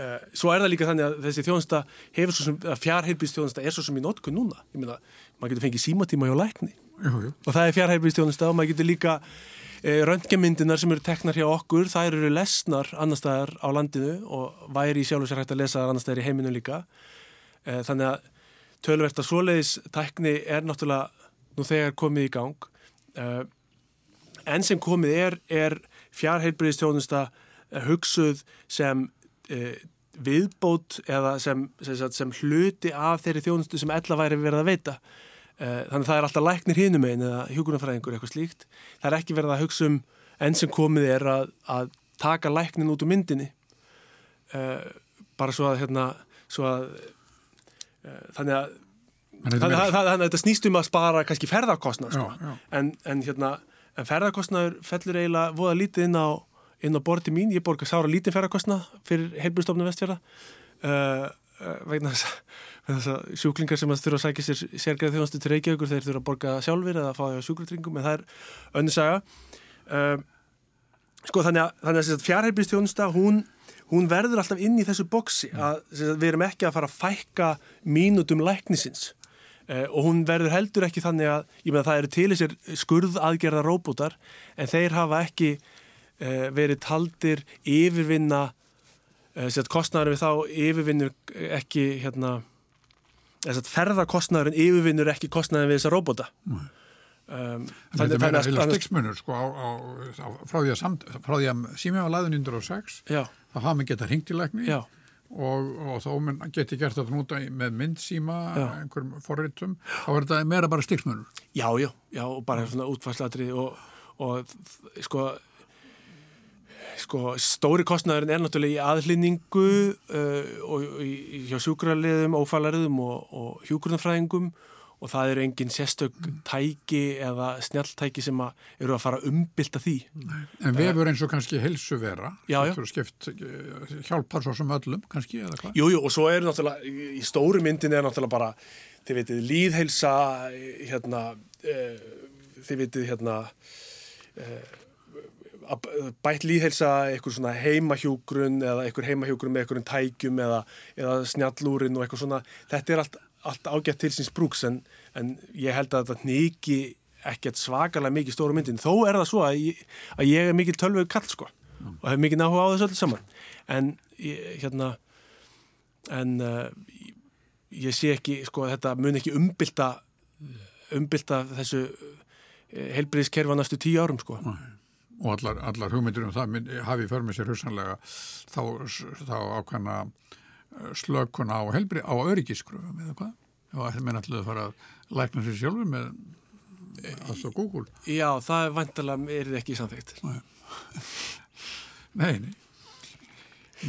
Uh, svo er það líka þannig að þessi þjónsta hefur svo sem, að fjárheilbíðstjónsta er svo sem í notkun núna, ég meina, maður getur fengið símatíma hjá lækni. Jú, og það er fjárheilbíðstjónsta og maður getur líka uh, röntgemyndinar sem eru teknar hjá okkur, það eru lesnar annar staðar á landinu og væri í sjálf og sér hægt að lesa annar staðar í heiminu líka. Þannig að tölverta svoleiðis tækni er náttúrulega nú þegar komið í gang enn sem komið er, er fjárheilbíðstjónsta hugsuð sem e, viðbót eða sem, sem, sem hluti af þeirri þjónustu sem ella væri verið að veita. Uh, þannig að það er alltaf læknir hinum einn eða hjúkunarfræðingur eitthvað slíkt. Það er ekki verið að hugsa um enn sem komið er að, að taka læknin út úr myndinni. Uh, bara svo að, hérna, svo að uh, þannig að þannig að, þetta snýst um að spara kannski ferðarkostnað sko. en, en, hérna, en ferðarkostnaður fellur eiginlega voða lítið inn á, inn á borti mín, ég borgar sára lítið ferðarkostnað fyrir heilbúrstofnum vestfjörða uh, uh, vegna þess að sjúklingar sem að þurfa að sækja sér sérgreð þjóðastu til Reykjavíkur þeir þurfa að borga sjálfur eða að fá því á sjúkratringum en það er önni saga. Uh, sko þannig að, þannig að fjárheilbúrstjónusta hún hún verður alltaf inn í þessu boksi að, við erum ekki að fara að fækka mínutum læknisins og hún verður heldur ekki þannig að, ég meina það eru til þessir skurðaðgerða róbútar en þeir hafa ekki uh, verið taldir yfirvinna uh, eh, kostnæður við þá yfirvinnur ekki hérna ferðarkostnæðurinn yfirvinnur ekki kostnæðin við þessa róbúta um, Þetta er meira heila styggsmunur sko, á, á, á, frá því að, að símið var laðin 106 þá hafa maður getað hringt í lækni. Já og, og þá geti gert þetta núta með myndsíma, einhverjum forritum, þá er þetta meira bara styrknur. Já, já, já, og bara svona útfærslatri og, og sko, sko, stóri kostnæðurinn er náttúrulega í aðlýningu uh, og í, hjá sjúkrarliðum, ófælariðum og, og hjúkurnafræðingum og það eru engin sérstök tæki eða snjáltæki sem að eru að fara umbylta því. Nei. En vefur eins og kannski helsu vera, skipt, eh, hjálpar svo sem öllum kannski eða hvað? Jújú og svo er náttúrulega, í stóru myndin er náttúrulega bara, þið veitir, líðhelsa, hérna, e, þið veitir, hérna, e, bætt líðhelsa, eitthvað svona heimahjúgrun eða eitthvað heimahjúgrun með eitthvað tækjum eða, eða snjallúrin og eitthvað svona, þetta er allt allt ágætt til síns brúks en, en ég held að þetta nýki ekkert svakalega mikið stóru myndin þó er það svo að ég, að ég er mikið tölvög kall sko mm. og hef mikið náhuga á þessu öll saman en ég, hérna en uh, ég sé ekki sko þetta mun ekki umbylta umbylta þessu eh, heilbriðskerfa næstu tíu árum sko Nei. og allar, allar hugmyndir um það hafi för með sér hugsanlega þá, þá ákvæmna slökun á helbri, á öryggiskröfum eða hvað? Já, það er alltaf að fara að lækna sér sjálfur með alls og Google. Já, það er vantilega, er þið ekki samþygt. Nei, nei.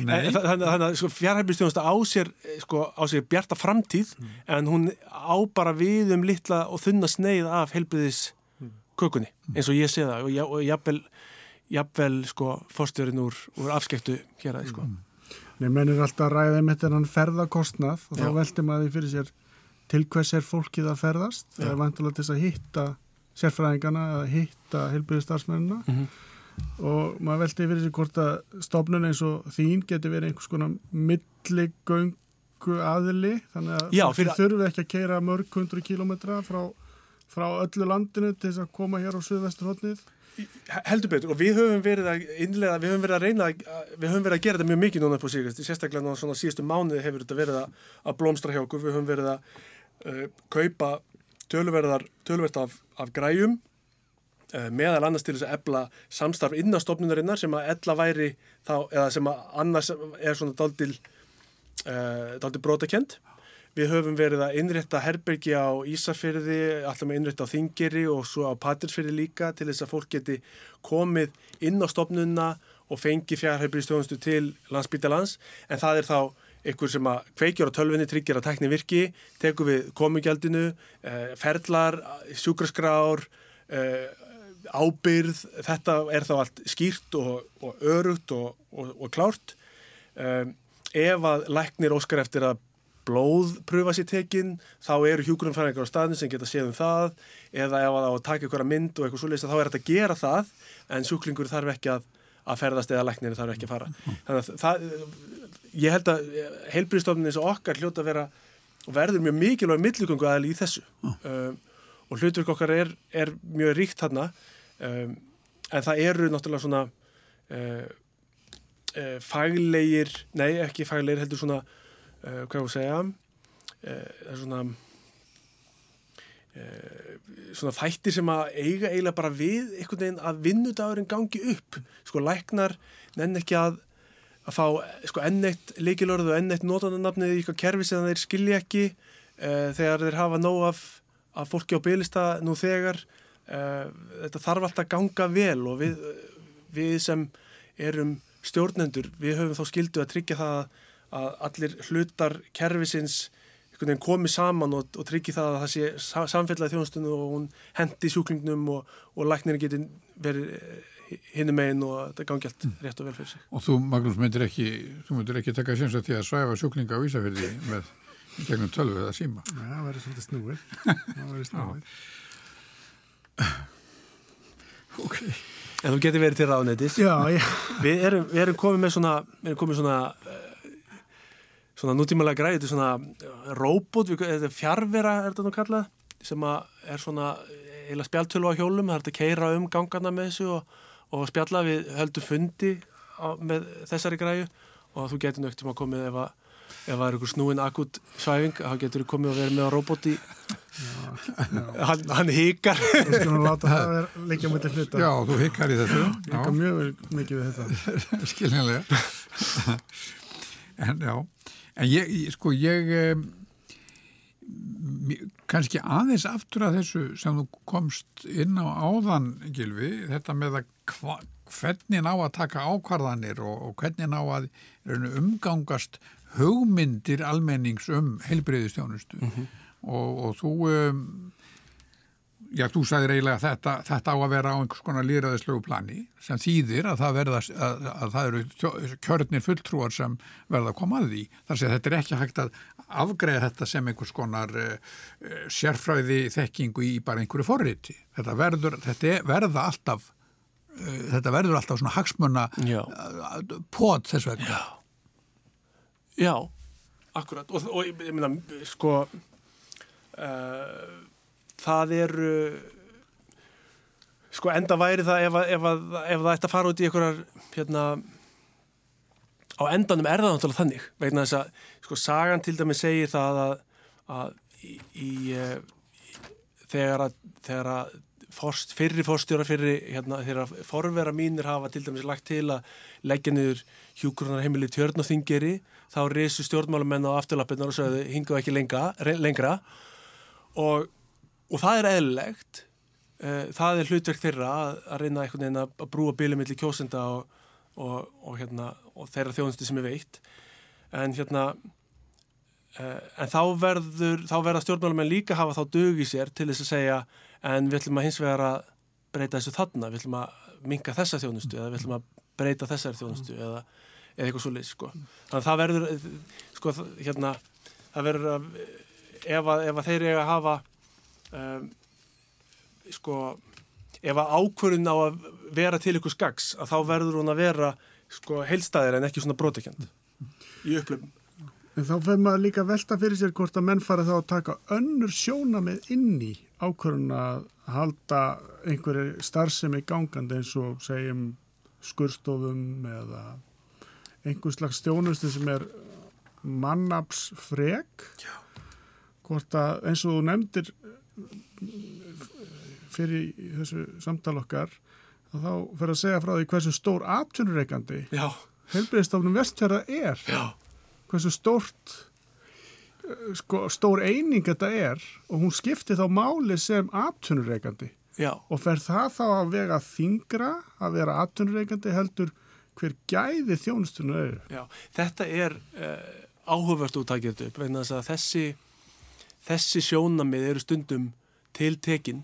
nei. Þannig að sko, fjárhæfnistjónusta á sér, sko, á sér bjarta framtíð mm. en hún á bara við um litla og þunna sneið af helbriðis kökunni, mm. eins og ég sé það og, og jafnvel, jafnvel sko, fórstjörinn úr, úr afskektu hér að, sko. Mm. Nei, menn er alltaf að ræða með þennan ferðarkostnað og þá veldur maður því fyrir sér til hvers er fólkið að ferðast. Já. Það er vantilega til að hitta sérfræðingana eða hitta heilbyrðistarsmennina mm -hmm. og maður veldi fyrir sér hvort að stofnun eins og þín getur verið einhvers konar milligöngu aðili þannig að Já, fyrir... þurfi ekki að keira mörg hundru kílometra frá, frá öllu landinu til þess að koma hér á Suðvesturhóttnið heldur betur. Og við höfum verið að innlega, við höfum verið að reyna við höfum verið að gera þetta mjög mikið núna upp á síðast. Sérstaklega náttúrulega svona síðustu mánuði hefur þetta verið að, að blómstra hjá okkur. Við höfum verið að uh, kaupa tölverðar, tölverð af, af græjum uh, meðal annars til þess að ebla samstarf innastofnunarinnar sem að ella væri þá, eða sem að annars er svona daldil uh, daldil brotakent Við höfum verið að innrétta herbergi á Ísafyrði, alltaf með innrétta á Þingiri og svo á Patirsfyrði líka til þess að fólk geti komið inn á stopnuna og fengi fjárherbergistjóðunstu til landsbítalans en það er þá ykkur sem að kveikjur á tölvinni, tryggjar að tekni virki, tekur við komugjaldinu, eh, ferlar, sjúkraskrár, eh, ábyrð, þetta er þá allt skýrt og, og örugt og, og, og klárt. Eh, ef að læknir óskar eftir að blóðpröfa sér tekinn, þá eru hjúgrunfræðingar á staðin sem geta séð um það eða ef það á að taka ykkur að mynd og eitthvað svolítið þá er þetta að gera það en sjúklingur þarf ekki að, að ferðast eða læknir þarf ekki að fara. Þannig að það, ég held að heilbríðstofnin eins og okkar hljóta að vera og verður mjög mikilvæg millugungu aðal í þessu. Um, og hlutverk okkar er, er mjög ríkt þarna um, en það eru náttúrulega svona uh, uh, faglegir, nei ekki faglegir heldur svona uh, hvað ég segja? Uh, svona uh, svona þættir sem að eiga eiginlega bara við einhvern veginn að vinnudagurinn gangi upp. Sko læknar nenn ekki að að fá sko, enneitt leikilorðu og enneitt notanarnafnið í eitthvað kerfi sem þeir skilja ekki uh, þegar þeir hafa nóg af, af fólki á bylista nú þegar. Uh, þetta þarf alltaf að ganga vel og við, við sem erum stjórnendur, við höfum þá skildu að tryggja það að allir hlutar kerfisins komi saman og, og tryggi það að það sé samfélag þjónustunum og hún hendi sjúklingnum og, og læknirinn geti verið hinnum meginn og þetta gangi allt mm. rétt og vel fyrir sig. Og þú, Magnús, myndir ekki, þú myndir ekki taka séns að því að svæfa sjúklinga á Ísafjörði með gegnum tölvu eða síma? Já, það verður svolítið snúið. Það verður snúið. ok. En þú getur verið til ráðnættis. Já, já. Við erum, við erum komið með svona, við erum komið svona, uh, svona nútímalega græði, þetta er svona uh, robot, fjárvera er þetta nú kallað, sem er svona eila spjaltölu á hjólum, það er að keira um gangarna með þessu og og spjalla við höldum fundi á, með þessari græu og þú getur nögt um að komið ef að ef það er einhver snúin akut svæfing þá getur þú komið að vera með á roboti hann, hann híkar þú skulum láta það vera líka mjög til hluta. Já, þú híkar í þessu. Híkar mjög mikið við þetta. Skiljanlega. En já en ég, sko, ég kannski aðeins aftur að þessu sem þú komst inn á áðan, Gilvi, þetta með að hva, hvernig ná að taka ákvarðanir og, og hvernig ná að umgangast hugmyndir almennings um heilbreyðistjónustu mm -hmm. og, og þú um, já, þú sagðir eiginlega að þetta, þetta á að vera á einhvers konar líraðislegu plani sem þýðir að það, verða, að, að það eru kjörnir fulltrúar sem verða að koma að því. Þar sé þetta er ekki hægt að afgreða þetta sem einhvers konar uh, sérfræði þekkingu í bara einhverju forriti. Þetta, verður, þetta verða alltaf uh, þetta verður alltaf svona hagsmunna uh, pot þess vegna Já, Já akkurat og, og ég meina sko uh, það eru sko enda væri það ef, ef, ef, ef það ætti að fara út í einhverjar hérna á endanum er það náttúrulega þannig vegna þess að sko sagan til dæmi segir það að, að í, í, í þegar að, þegar að forst, fyrri fórstjóra fyrri hérna, þegar forvera mínir hafa til dæmis lagt til að leggja niður hjúkurunar heimili tjörn og þingeri þá reysu stjórnmálamenn á afturlappinnar og sögðu hingu ekki lenga, lengra. Og, og það er eðlilegt. Uh, það er hlutverk þeirra að, reyna einhvern veginn að brúa bílumilli kjósenda og, og, og hérna, þeirra þjónusti sem er veitt. En hérna uh, en þá verður þá verða stjórnmálamenn líka hafa þá dög í sér til þess að segja en við ætlum að hins vegar að breyta þessu þarna, við ætlum að minka þessa þjónustu eða við ætlum að breyta þessari þjónustu eða, eða eitthvað svo leys sko. þannig að það verður sko, hérna, það verður að ef að, ef að þeir eiga að hafa um, sko ef að ákvörðun á að vera til ykkur skags að þá verður hún að vera sko heilstæðir en ekki svona brotekjönd í upplöfum En þá fyrir maður líka velta fyrir sér hvort að menn fara þá að taka önnur sjóna með inn í ákvörðun að halda einhverju starfsemi gangandi eins og segjum skurstofum eða einhvers slags stjónustu sem er mannapsfreg hvort að eins og þú nefndir fyrir þessu samtal okkar að þá fyrir að segja frá því hversu stór atvinnureikandi helbriðstofnum vestfjara er. Já. hversu stórt sko, stór eining þetta er og hún skiptir þá máli sem atvinnureikandi og fer það þá að vega þingra að vera atvinnureikandi heldur hver gæði þjónustunum. Já, þetta er uh, áhugavert upp vegna þess að þessi, þessi sjónamið eru stundum til tekin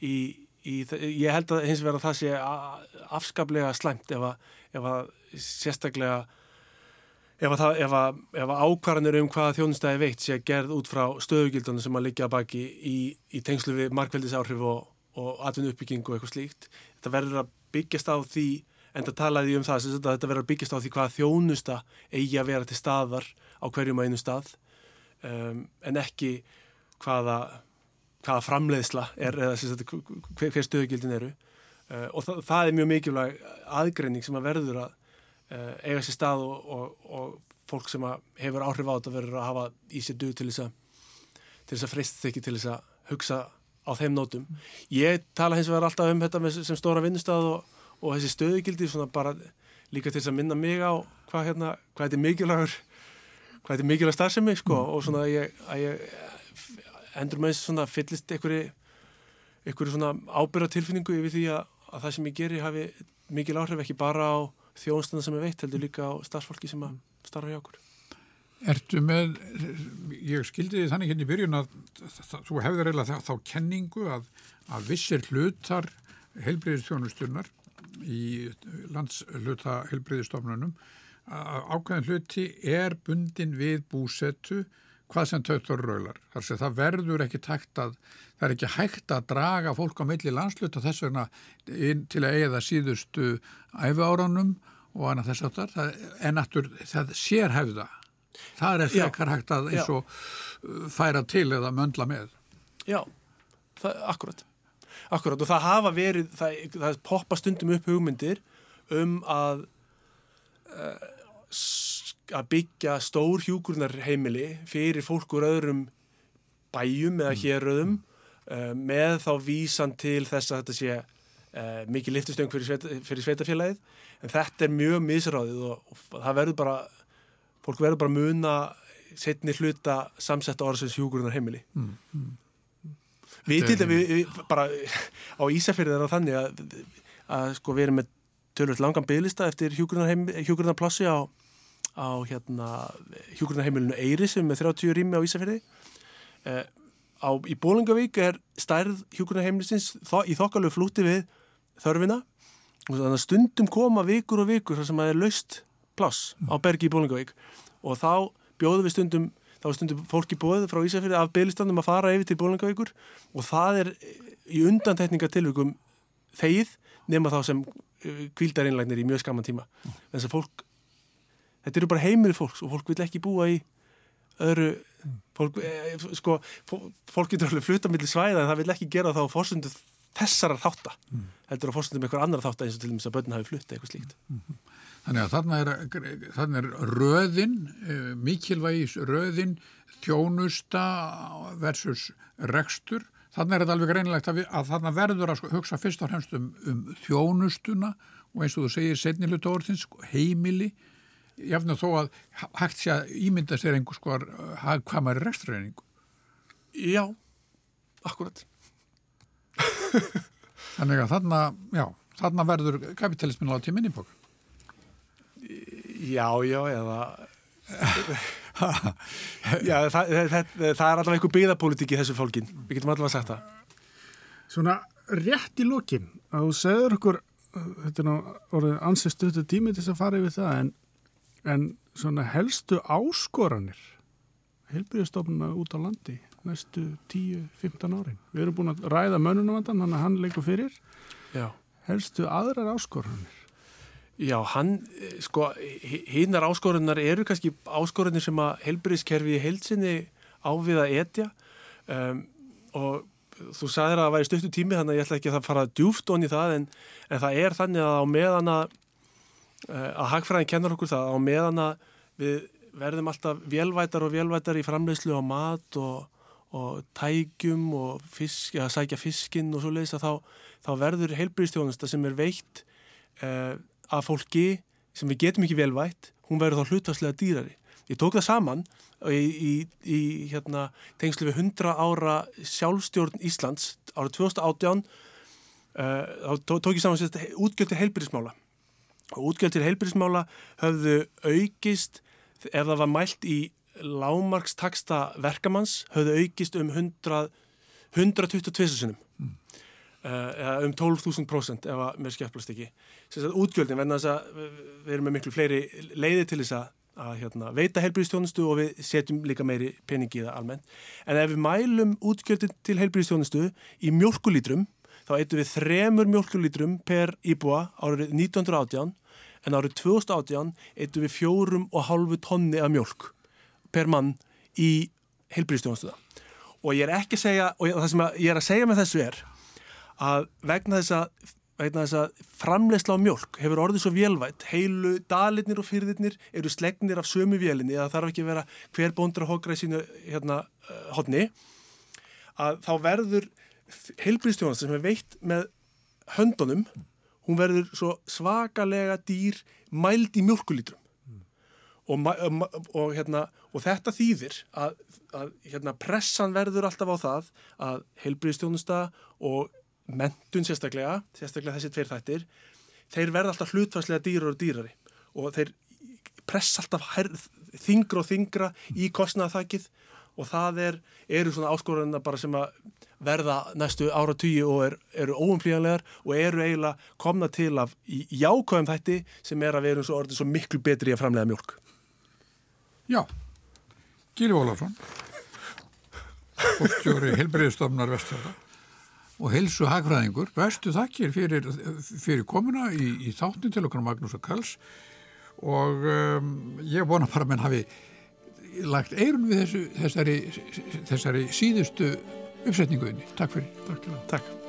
í, í, ég held að hins vegar að það sé afskaplega slæmt ef að, ef að sérstaklega ef að, ef að, að ákvarðanir um hvaða þjónustæði veitt sé gerð út frá stöðugildunum sem að liggja baki í, í tengslu við markveldisáhrif og, og atvinnu uppbygging og eitthvað slíkt. Þetta verður að byggjast á því, en það talaði um það, þetta verður að byggjast á því hvaða þjónusta eigi að vera til staðar á hverjum einu stað um, en ekki hvaða, hvaða framleiðsla er eða sagt, hver, hver stöðugildin eru uh, og það, það er mjög mikilvæg aðgreining sem að verður að uh, eiga sér stað og, og, og fólk sem hefur áhrif á þetta verður að hafa í sér dug til þess að til þess að frist þykki til þess að hugsa á þeim nótum. Ég tala hins vegar alltaf um þetta með, sem stóra vinnustad og, og þessi stöðugildi svona bara líka til þess að minna mig á hvað, hérna, hvað þetta er mikilvægur hvað þetta er mikilvæg starfsemi sko, Mm. og svona að ég, að ég endur með þess svona fyllist einhverju einhverju svona ábyrra tilfinningu yfir því að, að það sem ég geri hafi mikil áhrif ekki bara á þjónstana sem ég veit heldur líka á starfsfólki sem að starfa hjá okkur Ertu með, ég skildi því þannig hérna í byrjun að þú hefur eiginlega þá, þá kenningu að, að vissir hlutar heilbreyðistjónusturnar í landshluta heilbreyðistofnunum að ákveðin hluti er bundin við búsetu hvað sem töttur raular. Þar sem það verður ekki takt að, það er ekki hægt að draga fólk á milli landsluta þess vegna inn til að eiga það síðustu æfi áranum og annað þess aftar, það, en aftur það sérhæfða. Það er frekar hægt að eins og uh, færa til eða möndla með. Já, það, akkurat akkurat og það hafa verið það, það poppa stundum upp hugmyndir um að uh, að byggja stór hjúkurnar heimili fyrir fólk úr öðrum bæjum eða héröðum uh, með þá vísan til þess að þetta sé uh, mikið liftustöng fyrir, sveita, fyrir sveitafélagið en þetta er mjög misráðið og, og það verður bara fólk verður bara muna setni hluta samsetta orðsins hjúkurnar heimili Við til er- dæmis, við, við bara á Ísafjörði er það þannig að, að sko við erum með tölvöld langan bygglista eftir hjúgrunarplassi á, á hérna hjúgrunarheimilinu Eyri sem er með 30 rými á Ísafjörði. Eh, á, í Bólingavík er stærð hjúgrunarheimilisins þó, í þokkalegu flúti við þörfina. Og þannig að stundum koma vikur og vikur þar sem að er laust pláss á bergi í Bólingavík og þá bjóðum við stundum þá stundum fólki bóðið frá Ísafjörði af bygglistandum að fara yfir til Bólingavíkur og það er í undantekningatilvikum þegið nema þá sem kvíldareinlagnir í mjög skaman tíma. Þess að fólk þetta eru bara heimili fólks og fólk vil ekki búa í öðru fólk, e, sko, fó- fólk getur alveg fluta millir svæða en það vil ekki gera það á fórstundu þessara þátta. Heldur á fórstundu með eitthvað annar þátta eins og til dæmis að börn hafi flutta eitthvað slíkt. Þannig að þarna er, þarna er röðin, eh, mikilvægis röðin, þjónusta versus rekstur. Þarna er þetta alveg greinilegt að, að þarna verður að sko hugsa fyrst og fremst um, um þjónustuna og eins og þú segir setni hluta orðins, heimili, jafnir þó að hægt sé að ímynda sér einhvers skoðar hagkvæmari rekstræningu. Já, akkurat Þannig að þarna, já, þarna verður kapitalismin á tíminni bók. Já, já, eða Já, það, það, það, það er allavega einhver byggðapólitík í þessu fólkin við getum allavega sagt það Svona rétt í lokin að þú segður okkur uh, þetta er nú orðið ansið stötu tími til þess að fara yfir það en, en svona helstu áskoranir helbriðstofnuna út á landi næstu 10-15 árin. Við erum búin að ræða mönunavandan, hann að hann leikur fyrir Já, helstu aðrar áskoranir. já hann, eh, sko hinnar áskorunar eru kannski áskorunar sem að helbriðskerfi í heilsinni á við að etja um, og þú sagðir að það væri stöttu tími þannig að ég ætla ekki að fara djúft onni það en, en það er þannig að á meðan að að hagfræðin kennar okkur það á meðan að við verðum alltaf velvætar og velvætar í framleiðslu á mat og, og tækjum og fisk, að sækja fiskinn og svo leiðis að þá, þá verður heilbyrðistjónusta sem er veitt eh, af fólki sem við getum ekki velvætt, hún verður þá hlutvarslega dýrari. Ég tók það saman í, í, í hérna, tengslu við 100 ára sjálfstjórn Íslands árið 2018 uh, þá tó- tók ég saman sérst útgjöld til heilbyrðismála og útgjöld til heilbyrðismála höfðu aukist ef það var mælt í lámarkstaksta verkamanns höfðu aukist um 100, 122 sinum uh, eða um 12.000 prósent ef að mér skjöflast ekki. Útgjöldin venna þess að við- erum með miklu fleiri leiði til þess að, að hérna, veita heilbyrðistjónustu og við setjum líka meiri peningi í það almennt. En ef við mælum útgjöldin til heilbyrðistjónustu í mjölkulítrum þá eittum við þremur mjölkulítrum per íbúa árið 1918 en árið 2018 eittum við fjórum og hálfu tonni af mjölk per mann í heilbyrðistjónustuða og ég er ekki að segja og það sem ég er að segja með þessu er að vegna þess að vegna þess að framleysla á mjölk hefur orðið svo vélvætt, heilu dalitnir og fyrðirnir eru slegnir af sömu vélinni eða þarf ekki að vera hver bóndur að hókra í sínu hérna, uh, hodni að þá verður heilbríðstjónast sem er veitt með höndunum hún verður svo svakalega dýr mæld í mjölkulítrum og, ma- ma- og, hérna, og þetta þýðir að, að hérna, pressan verður alltaf á það að heilbriðstjónusta og mentun sérstaklega, sérstaklega þessi tveir þættir, þeir verða alltaf hlutfarslega dýrar og dýrari. Og þeir pressa alltaf þingra og þingra í kostnaðaþakið og það er, eru svona áskorunna bara sem að verða næstu ára tíu og er, eru óumflíjanlegar og eru eiginlega komna til af jákvæðum þætti sem er að við erum svo orðið svo miklu betri að framlega mjölk. Já, Gíli Ólafsson, fórstjóri helbreyðstofnar vestfjörða og helsu hagfræðingur, bestu þakkir fyrir, fyrir komuna í, í þáttin til okkar Magnús og Karls. Og um, ég vona bara að menn hafi lagt eirun við þessu, þessari, þessari síðustu uppsetninguðinni. Takk fyrir. Takk.